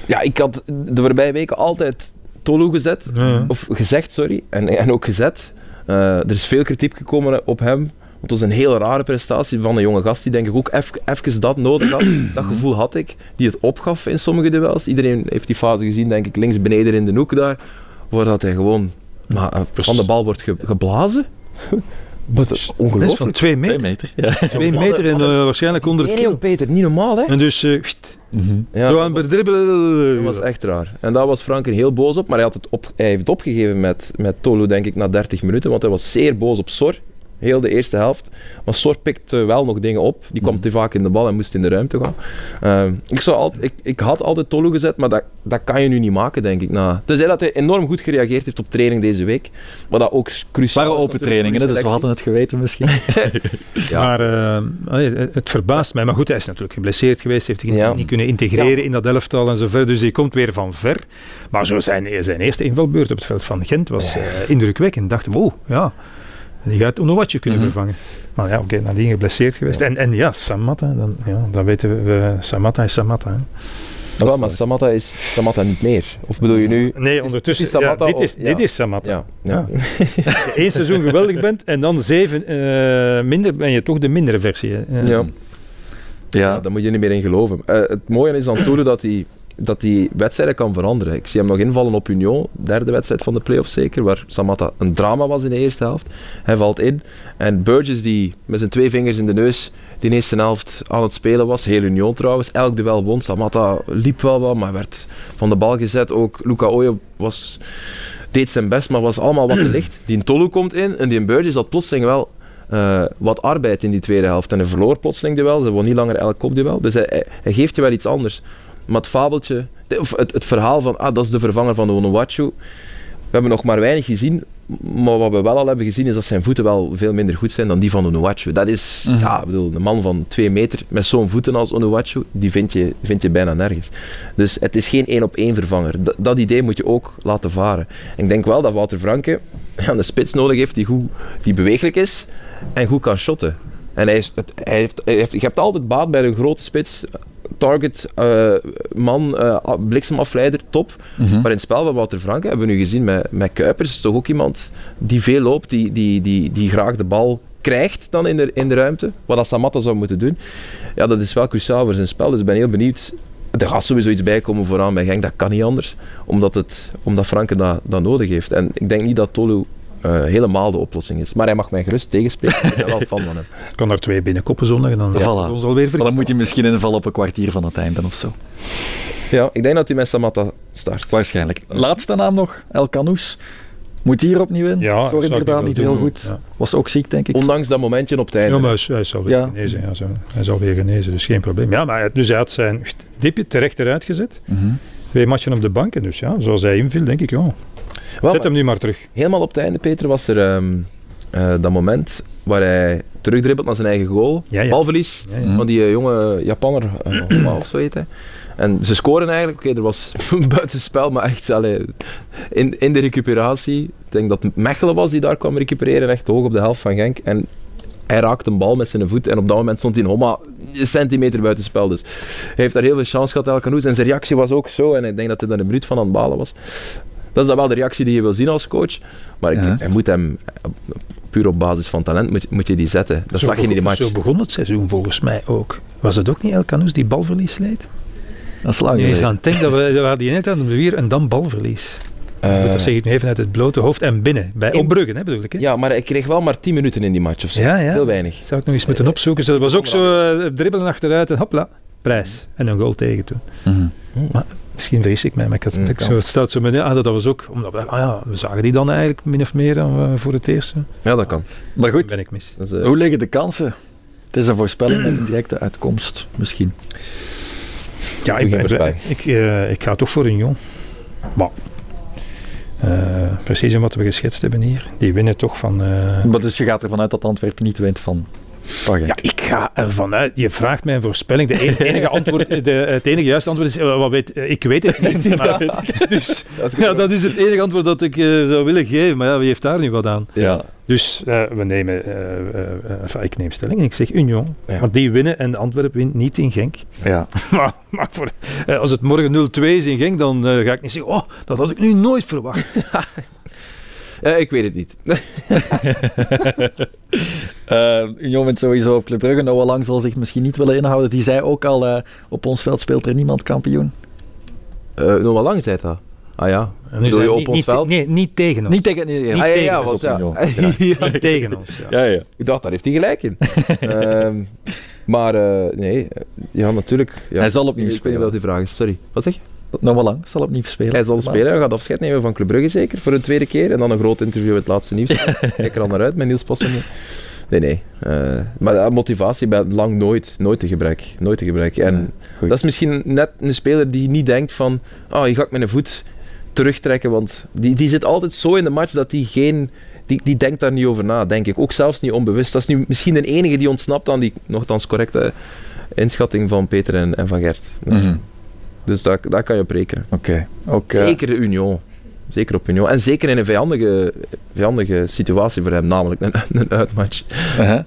Ja, ik had de voorbije weken altijd Tolu gezet. Ja. Of gezegd, sorry. En, en ook gezet. Eh, er is veel kritiek gekomen op hem. Want het was een heel rare prestatie van een jonge gast die denk ik ook even, even dat nodig had. dat gevoel had ik. Die het opgaf in sommige duels. Iedereen heeft die fase gezien, denk ik, links beneden in de hoek daar. Waar dat hij gewoon maar, eh, van de bal wordt ge- geblazen. Wat is Dat is ongelooflijk. van 2 Twee meter. meter. Ja. 2 meter en eh, waarschijnlijk 100 Nee, nee, kilo. Peter, niet normaal, hè? En dus, eh, pst, Mhm. Ja, zo dat aan het dribbelen. Dat was echt raar. En daar was Franken heel boos op, maar hij, had het op, hij heeft het opgegeven met, met Tolu, denk ik, na 30 minuten. Want hij was zeer boos op Sor, heel de eerste helft. Maar Sor pikte wel nog dingen op. Die kwam Mhm. te vaak in de bal en moest in de ruimte gaan. Ehm, ik, zou altijd, ik, ik had altijd Tolu gezet, maar dat, dat kan je nu niet maken, denk ik. Na. Tenzij dat hij enorm goed gereageerd heeft op training deze week. Maar dat ook Het cruciaal waren open trainingen, dus we hadden het geweten misschien. Ja. Maar eh, het verbaast mij. Maar goed, hij is natuurlijk geblesseerd geweest. Heeft zich Ja. niet kunnen integreren in dat elftal en zo verder. Dus hij komt weer van ver. Maar zo zijn, zijn eerste invalbeurt op het veld van Gent was eh, indrukwekkend. Dacht, wow, ja. Die gaat Onowatje kunnen Mhm. vervangen. Maar ja, oké, nadien geblesseerd geweest. Ja. En, en ja, Samatta, dan, ja, dan weten we, we- Samatta is Samatta. Hè. Ja, maar Samatta is Samatta niet meer. Of bedoel je nu... Nee, is- ondertussen, is Samatta ja, dit, of- is, ja. dit is Samatta. Ja, ja. Je één seizoen geweldig bent en dan zeven eh, minder, ben je toch de mindere versie. hè. Ja. Ja, daar moet je niet meer in geloven. Eh, het mooie is aan Tolu dat hij, dat hij wedstrijden kan veranderen. Ik zie hem nog invallen op Union, derde wedstrijd van de play-offs zeker, waar Samatta een drama was in de eerste helft. Hij valt in. En Burgess, die met zijn twee vingers in de neus die eerste helft aan het spelen was, heel Union trouwens, elk duel won. Samatta liep wel wat, maar werd van de bal gezet. Ook Luca Oyo was deed zijn best, maar was allemaal wat te licht. Die Tolu komt in en die Burgess had plotseling wel eh, wat arbeid in die tweede helft. En hij verloor plotseling de wel, ze won niet langer elk kopduel. Dus hij geeft je wel iets anders. Maar het fabeltje, of het, het verhaal van ah, dat is de vervanger van de Onuachu. We hebben nog maar weinig gezien, maar wat we wel al hebben gezien is dat zijn voeten wel veel minder goed zijn dan die van Onuachu. Dat is, Mhm. ja, ik bedoel, een man van twee meter met zo'n voeten als Onuachu, die vind je, vind je bijna nergens. Dus het is geen één op één vervanger. Dat, dat idee moet je ook laten varen. En ik denk wel dat Wouter Franke een spits nodig heeft die, goed, die bewegelijk is en goed kan shotten. En hij is, het, hij heeft, hij heeft, je hebt altijd baat bij een grote spits, target, eh, man, eh, bliksemafleider, top. Mhm. Maar in het spel van Wouter Franke hebben we nu gezien met, met Kuipers, is toch ook iemand die veel loopt, die, die, die, die graag de bal krijgt dan in de, in de ruimte. Wat dat Samatta zou moeten doen. Ja, dat is wel cruciaal voor zijn spel. Dus ik ben heel benieuwd. Er gaat sowieso iets bij komen vooraan bij Genk. Dat kan niet anders. Omdat, het, omdat Franke dat, dat nodig heeft. En ik denk niet dat Tolu eh, helemaal de oplossing is. Maar hij mag mij gerust tegenspelen. Ik ben wel fan van hem. Ik kan er twee binnenkoppen zondag en dan Ja, voilà. ons alweer Maar dan moet hij misschien invallen op een kwartier van het einde of zo. Ja, ik denk dat hij met Samatta start. Waarschijnlijk. Laatste naam nog, El Canous. Moet hier opnieuw in. Ja, Sorry inderdaad, niet doen. heel goed. Ja. Was ook ziek, denk ik. Ondanks dat momentje op het einde. Ja, maar hij, zal weer Ja. genezen. Ja, zo. Hij zal weer genezen, dus geen probleem. Ja, maar hij- dus hij had zijn dipje terecht eruit gezet. Mhm. Twee matchen op de bank. En dus ja, zoals hij inviel, denk ik, ja. Wel, Zet hem nu maar terug. Helemaal op het einde, Peter, was er ehm, eh, dat moment waar hij terugdribbelt naar zijn eigen goal. Ja, ja. Balverlies Ja, van die eh, jonge Japanner, uh, of zo heet hij. En ze scoren eigenlijk, oké, er was buitenspel, maar echt allee, in, in de recuperatie. Ik denk dat Mechelen was die daar kwam recupereren, echt hoog op de helft van Genk. En hij raakt een bal met zijn voet en op dat moment stond hij nog maar een centimeter buitenspel. Dus hij heeft daar heel veel chance gehad, El Canoes. En zijn reactie was ook zo, en ik denk dat hij daar een minuut van aan het balen was. Dat is dan wel de reactie die je wil zien als coach. Maar ik, Ja. hij moet hem, puur op basis van talent, moet, moet je die zetten. Dat Zo zag je niet in de begon- match. Zo begon het seizoen volgens mij ook. Was het ook niet El Canus die balverlies leed? Dat is lang Je is geleden. aan het denken dat we, we hadden die net aan het bewier en dan balverlies. Eh, dat zeg ik nu even uit het blote hoofd en binnen. Bij In- hè, bedoel ik. Hè? Ja, maar ik kreeg wel maar 10 minuten in die match of zo. Ja, ja. Heel weinig. Zou ik nog eens moeten opzoeken. Zo, Dat was ook zo eh, dribbelen achteruit en hopla, prijs. En een goal tegen toen. Mhm. Misschien vrees ik mij, maar ik had, Mm, ik zo, het staat zo met, ah, dat was ook, omdat we, ah ja, we zagen die dan eigenlijk min of meer eh, voor het eerst. Ja, dat kan. Maar Ben goed, ik mis. Eh, hoe liggen de kansen? Het is een voorspelling met een directe uitkomst, misschien. Ja, ik, ben, ik, eh, ik ga toch voor een jong. Maar, eh, precies in wat we geschetst hebben hier. Die winnen toch van... eh, Maar dus je gaat ervan uit dat Antwerpen niet wint van Ja, ik ga ervan uit. Je vraagt mij een voorspelling. De enige, antwoord, de, het enige juiste antwoord is, eh, wat weet, eh, ik weet het niet. Maar, dus, dat is ja, dat is het enige antwoord dat ik eh, zou willen geven. Maar ja, wie heeft daar nu wat aan? Ja. Dus we nemen, ik neem stelling en ik zeg Union. Ja. Want die winnen en Antwerpen wint niet in Genk. ja. maar maar voor, als het morgen 0-2 is in Genk, dan ga ik niet zeggen, oh, dat had ik nu nooit verwacht. Eh, ik weet het niet. Eh, Union wint sowieso op Club Brugge. Noah Lang zal zich misschien niet willen inhouden. Die zei ook al, eh, op ons veld speelt er niemand kampioen. Eh nog wel lang zei dat. Ah ja. En Bedoel je op niet, ons niet, veld? Nee, niet tegen ons. Niet tegen... Nee, Niet ah, ja, tegen ja, ons ja. Niet tegen ons, ja. Ja, ja. Ik dacht, daar heeft hij gelijk in. Ehm, maar eh, nee, ja, natuurlijk. Ja. Hij zal opnieuw Ik weet niet spelen. wat die vraag is. Sorry. Wat zeg je? Noah Lang zal opnieuw spelen. Hij zal spelen, hij gaat afscheid nemen van Club Brugge zeker, voor een tweede keer. En dan een groot interview met het laatste nieuws. Kijk er al naar uit met Niels Possen. Nee, nee. Eh, maar ja, motivatie bij lang nooit, nooit te gebrek. Nooit te gebrek. En dat is misschien net een speler die niet denkt van, oh, je gaat mijn voet terugtrekken, want die, die zit altijd zo in de match dat die geen... Die, die denkt daar niet over na, denk ik. Ook zelfs niet onbewust. Dat is nu misschien de enige die ontsnapt aan die nogthans correcte inschatting van Peter en, en van Gert. Dus, Mhm. Dus daar, daar kan je op rekenen. Oké. Eh, Zeker de Union. Zeker op Union. En zeker in een vijandige, vijandige situatie voor hem, namelijk een, een uitmatch. uh-huh.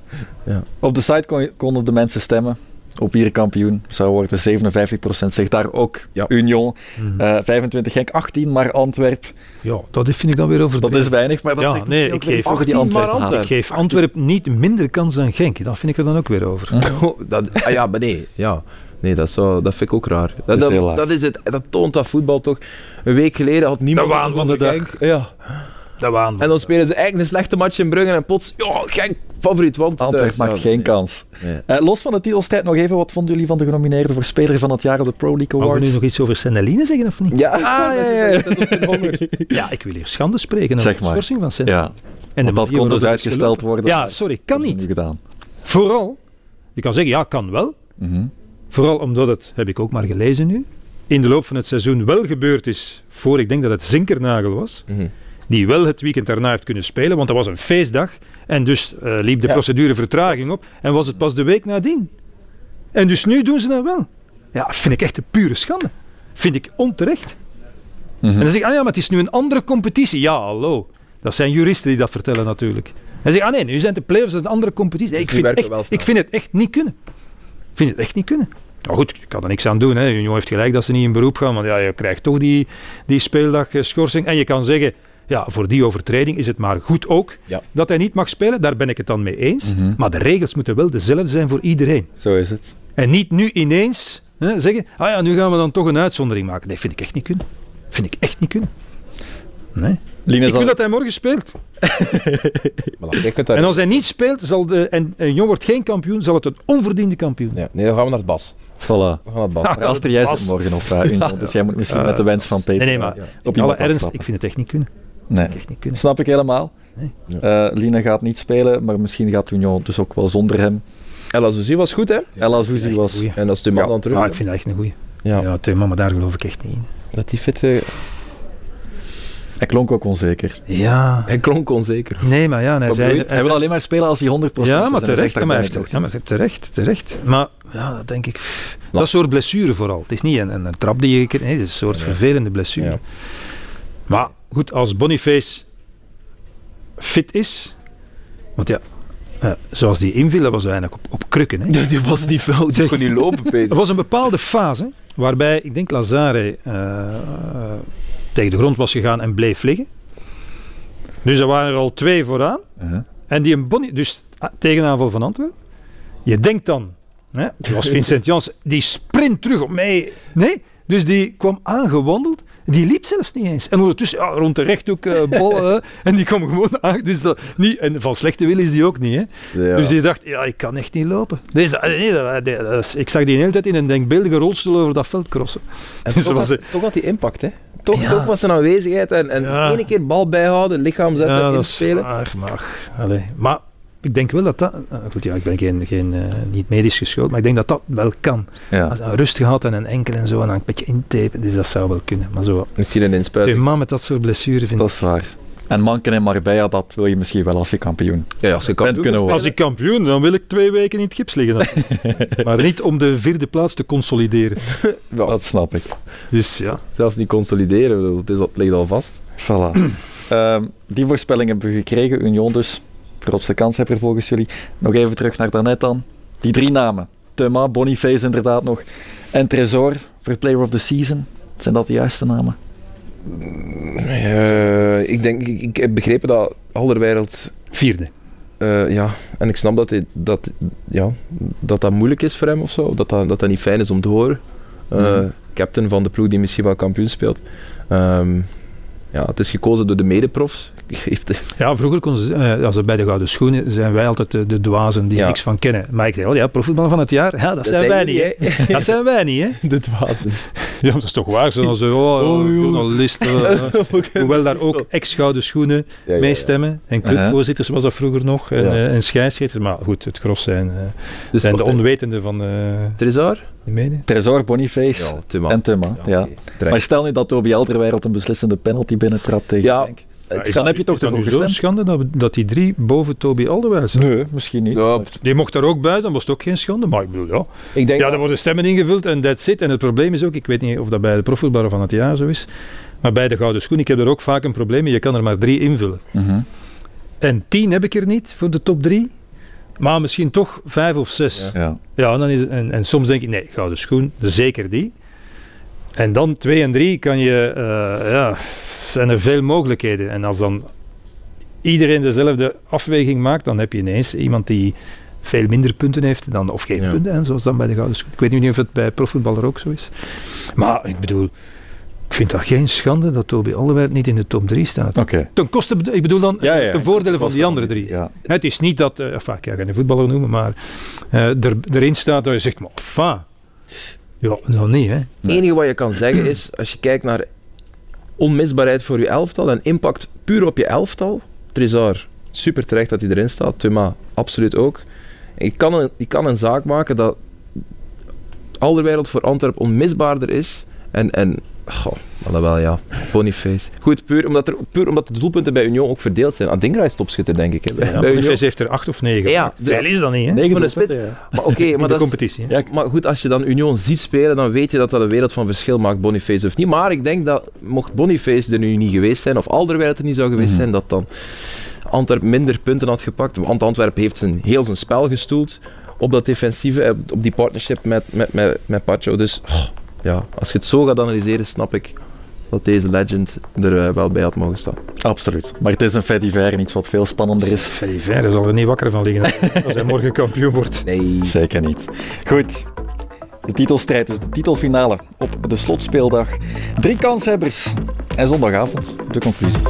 Ja. Op de site kon, konden de mensen stemmen. Op wie er kampioen zou worden. 57% zegt daar ook Ja. Union. Mhm. Eh 25 Genk, 18 maar Antwerp. ja, dat vind ik dan weer over Dat is weinig, maar dat Ja, zegt nee, ik geef iets over die 18 maar Antwerpen. Ik geef Antwerpen niet minder kans dan Genk. Dat vind ik er dan ook weer over. Oh, dat, ah ja, maar nee. Ja. Nee, dat, zou, dat vind ik ook raar. Dat, is dat, is het, dat toont dat voetbal toch. Een week geleden had niemand... waan van de dag. Ja. Dat waan. En dan spelen ze eigenlijk een slechte match in Brugge en plots... Ja, Genk favoriet, want... Antwerp thuis, maakt geen nee. kans. Nee. Eh, los van de titelstrijd nog even, wat vonden jullie van de genomineerden voor Speler van het Jaar op de Pro League Mogen we Awards? nu nog iets over Senneline zeggen of niet? Ja, Ah, ja, ja, ja. Ja, ik wil hier schande spreken over Zeg de maar. schorsing van Senneline. Ja, En de dat kon dus uitgesteld worden. Ja, sorry, kan niet. gedaan. Vooral, je kan zeggen, ja, kan wel. Mhm. Vooral omdat het, heb ik ook maar gelezen nu, in de loop van het seizoen wel gebeurd is, voor ik denk dat het Zinkernagel was, Mhm. die wel het weekend daarna heeft kunnen spelen, want dat was een feestdag en dus eh, liep de Ja. procedure vertraging op en was het pas de week nadien. En dus nu doen ze dat wel. Ja, vind ik echt een pure schande. Vind ik onterecht. Mhm. En dan zeg ik, ah ja, maar het is nu een andere competitie. Ja, hallo. Dat zijn juristen die dat vertellen natuurlijk. En dan zeg ik, ah nee, nu zijn de play-offs een andere competitie. Nee, ik, Dus vind echt, ik vind het echt niet kunnen. Ik vind het echt niet kunnen. Nou goed, ik kan er niks aan doen. Hè. Union heeft gelijk dat ze niet in beroep gaan, want ja, je krijgt toch die, die speeldag eh, schorsing. En je kan zeggen, ja, voor die overtreding is het maar goed ook Ja. dat hij niet mag spelen. Daar ben ik het dan mee eens. Mhm. Maar de regels moeten wel dezelfde zijn voor iedereen. Zo is het. En niet nu ineens hè, zeggen, ah ja, nu gaan we dan toch een uitzondering maken. Nee, vind ik echt niet kunnen. Vind ik echt niet kunnen. Nee. Ik wil al- dat hij morgen speelt. Voilà, En als hij niet speelt zal de, en, en Jong wordt geen kampioen, zal het een onverdiende kampioen. Ja, nee, dan gaan we naar het Bas. Voilà. We gaan naar het Bas. Maar Aster, jij zit morgen op uh, Union, dus jij moet misschien met de wens van Peter Nee, nee, maar Ja. op in alle ernst, ik vind het echt niet kunnen. Nee, Echt niet kunnen. snap ik helemaal. Nee. Eh, Lina gaat niet spelen, maar misschien gaat Union dus ook wel zonder hem. Ella Souzy was goed, hè? Echt was... een. En dat is de man Ja. dan terug. Ah, ik vind dat echt een goeie. ja. Ja, maar daar geloof ik echt niet in. Dat die fit... Hij klonk ook onzeker. Ja. hij klonk onzeker. Nee, maar ja, hij Wat zei... Hij wil alleen maar spelen als hij 100% ja, is. maar terecht. maar, heeft, ja, maar terecht, terecht. Maar ja, dat denk ik... Dat soort blessure vooral. Het is niet een, een, een trap die je... Nee, het is een soort vervelende blessure. Ja. Maar goed, als Boniface fit is... Want ja, eh, zoals die inviel, dat was eigenlijk op, op krukken. Hè. Die was niet veel. Die kon niet lopen, Er Peter. was een bepaalde fase waarbij, ik denk, Lazare eh, eh, tegen de grond was gegaan en bleef liggen. Dus er waren er al twee vooraan. Uh-huh. En die een Bonnie, dus ah, tegenaanval van Antwerpen. Je denkt dan, hè, zoals Vincent Jans, die sprint terug op mij. Nee, dus die kwam aangewandeld. Die liep zelfs niet eens. En ondertussen ja, rond de rechthoek eh bal. eh, en die kwam gewoon aan. Dus dat, niet, en van slechte wil is die ook niet. Hè. Ja. Dus die dacht, ja, ik kan echt niet lopen. Deze, nee, dat, dat- dat is- ik zag die de hele tijd in een denkbeeldige rolstoel over dat veld crossen. En Dus toch, was had, toch had die impact, hè? Toch, Ja. toch was zijn aanwezigheid en, en Ja. ene keer bal bijhouden, lichaam zetten, ja, dat is inspelen. waar, maar, maar ik denk wel dat dat... eh, goed, ja, ik ben geen, geen, eh, niet medisch geschoold, maar ik denk dat dat wel kan. Ja. Als hij rust gehad en een enkel en zo, en dan een beetje intapen, dus dat zou wel kunnen. Maar zo, Misschien een inspuiting. man met dat soort blessure vind Dat ik... is waar. En Manken en Marbella, dat wil je misschien wel als je kampioen. Ja, als je kan Bent kunnen worden. Als ik kampioen, dan wil ik twee weken in het gips liggen. dan. maar niet om de vierde plaats te consolideren. Ja, Dat snap ik. Dus ja. zelfs niet consolideren, het, is, het ligt al vast. Voilà. Ehm, die voorspelling hebben we gekregen. Union dus. Grootste kanshebber volgens jullie. Nog even terug naar daarnet dan. Die drie namen. Thuma, Boniface inderdaad nog. En Tresor voor Player of the Season. Zijn dat de juiste namen? Eh, ik denk, ik, ik heb begrepen dat Alderwereld Vierde. Eh, ja, en ik snap dat, hij, dat, ja, dat dat moeilijk is voor hem of zo. Dat dat, dat, dat niet fijn is om te horen. Eh, Mhm. Captain van de ploeg die misschien wel kampioen speelt. Ehm, ja, het is gekozen door de medeprofs. Ja, vroeger konden ze, eh, als we bij de Gouden Schoenen, zijn wij altijd de, de dwazen die Ja. niks van kennen. Maar ik zei wel, ja, profvoetbal van het jaar, ja, dat, zijn wij niet. hè. hè? Dat zijn wij niet, hè? De dwazen. Ja, dat is toch waar. Zoals oh, Oh, joh. journalisten, hoewel daar ook ex-Gouden Schoenen Ja, ja, meestemmen. En clubvoorzitters was dat vroeger nog, en, eh, en scheidsrechters. Maar goed, het gros zijn, eh, Dus zijn de wacht, onwetenden van eh Trezor? De. Tresor, Boniface Ja, Tuma. en Thuma. Ja. Maar stel nu dat Toby Alderweireld een beslissende penalty binnentrapt tegen Ja, Genk. Het- Is dan dat- heb je toch dat zo'n gestemd? schande dat, dat die drie boven Toby Alderweireld zijn? Nee, misschien niet. Ja, Die mocht daar ook bij, dan was het ook geen schande. Maar ik bedoel, ja. ik denk Ja, er worden stemmen ingevuld en that's it. En het probleem is ook, ik weet niet of dat bij de profvoetballer van het jaar zo is, maar bij de Gouden Schoen, ik heb er ook vaak een probleem mee. Je kan er maar drie invullen. Mhm. En tien heb ik er niet voor de top drie, maar misschien toch vijf of zes. Ja. Ja, Ja. dan is het, en, en soms denk ik, nee, Gouden Schoen, zeker die. En dan twee en drie kan je, eh, ja, zijn er veel mogelijkheden. En als dan iedereen dezelfde afweging maakt, dan heb je ineens iemand die veel minder punten heeft dan, of geen Ja. punten, hè, zoals dan bij de Gouden Schoen. Ik weet niet of het bij profvoetballer ook zo is. Maar ik bedoel, Ik vind dat geen schande dat Toby Alderweireld niet in de top 3 staat. Oké. Ten koste, ik bedoel dan Ja, ja, ten voordele van die andere drie. ja. Het is niet dat, uh, enfin, ik ga geen voetballer noemen, maar eh, er, erin staat dat je zegt, maar enfin, ja, nog niet hè. Het enige wat je kan zeggen is, als je kijkt naar onmisbaarheid voor je elftal en impact puur op je elftal, Trezor, super terecht dat hij erin staat, Thuma, absoluut ook. Je kan een, je kan een zaak maken dat Alderwereld voor Antwerpen onmisbaarder is en, en goh, maar dat wel ja, Boniface. Goed, puur omdat, er, puur omdat de doelpunten bij Union ook verdeeld zijn. Adingra is topschutter, denk ik. Hè, bij- Ja, bij Union. Boniface heeft er acht of negen. Ja, Veel dus- is dat niet hè. Negen Van de doelpunten, spits. ja. Maar oké, in maar de dat is, competitie. maar goed, als je dan Union ziet spelen, dan weet je dat dat een wereld van verschil maakt, Boniface of niet. Maar ik denk dat, mocht Boniface er nu niet geweest zijn, of Alderweireld er niet zou geweest Mhm. zijn, dat dan Antwerpen minder punten had gepakt. Want Antwerpen heeft zijn, heel zijn spel gestoeld op dat defensieve, eh, op die partnership met, met, met, met Pacho. Dus oh, ja, als je het zo gaat analyseren, snap ik dat deze legend er eh, wel bij had mogen staan. Absoluut. Maar het is een fait divers en iets wat veel spannender is. Verre zal er niet wakker van liggen als hij morgen kampioen wordt. Nee. Zeker niet. Goed. De titelstrijd, dus de titelfinale op de slotspeeldag. Drie kanshebbers. En zondagavond de conclusie.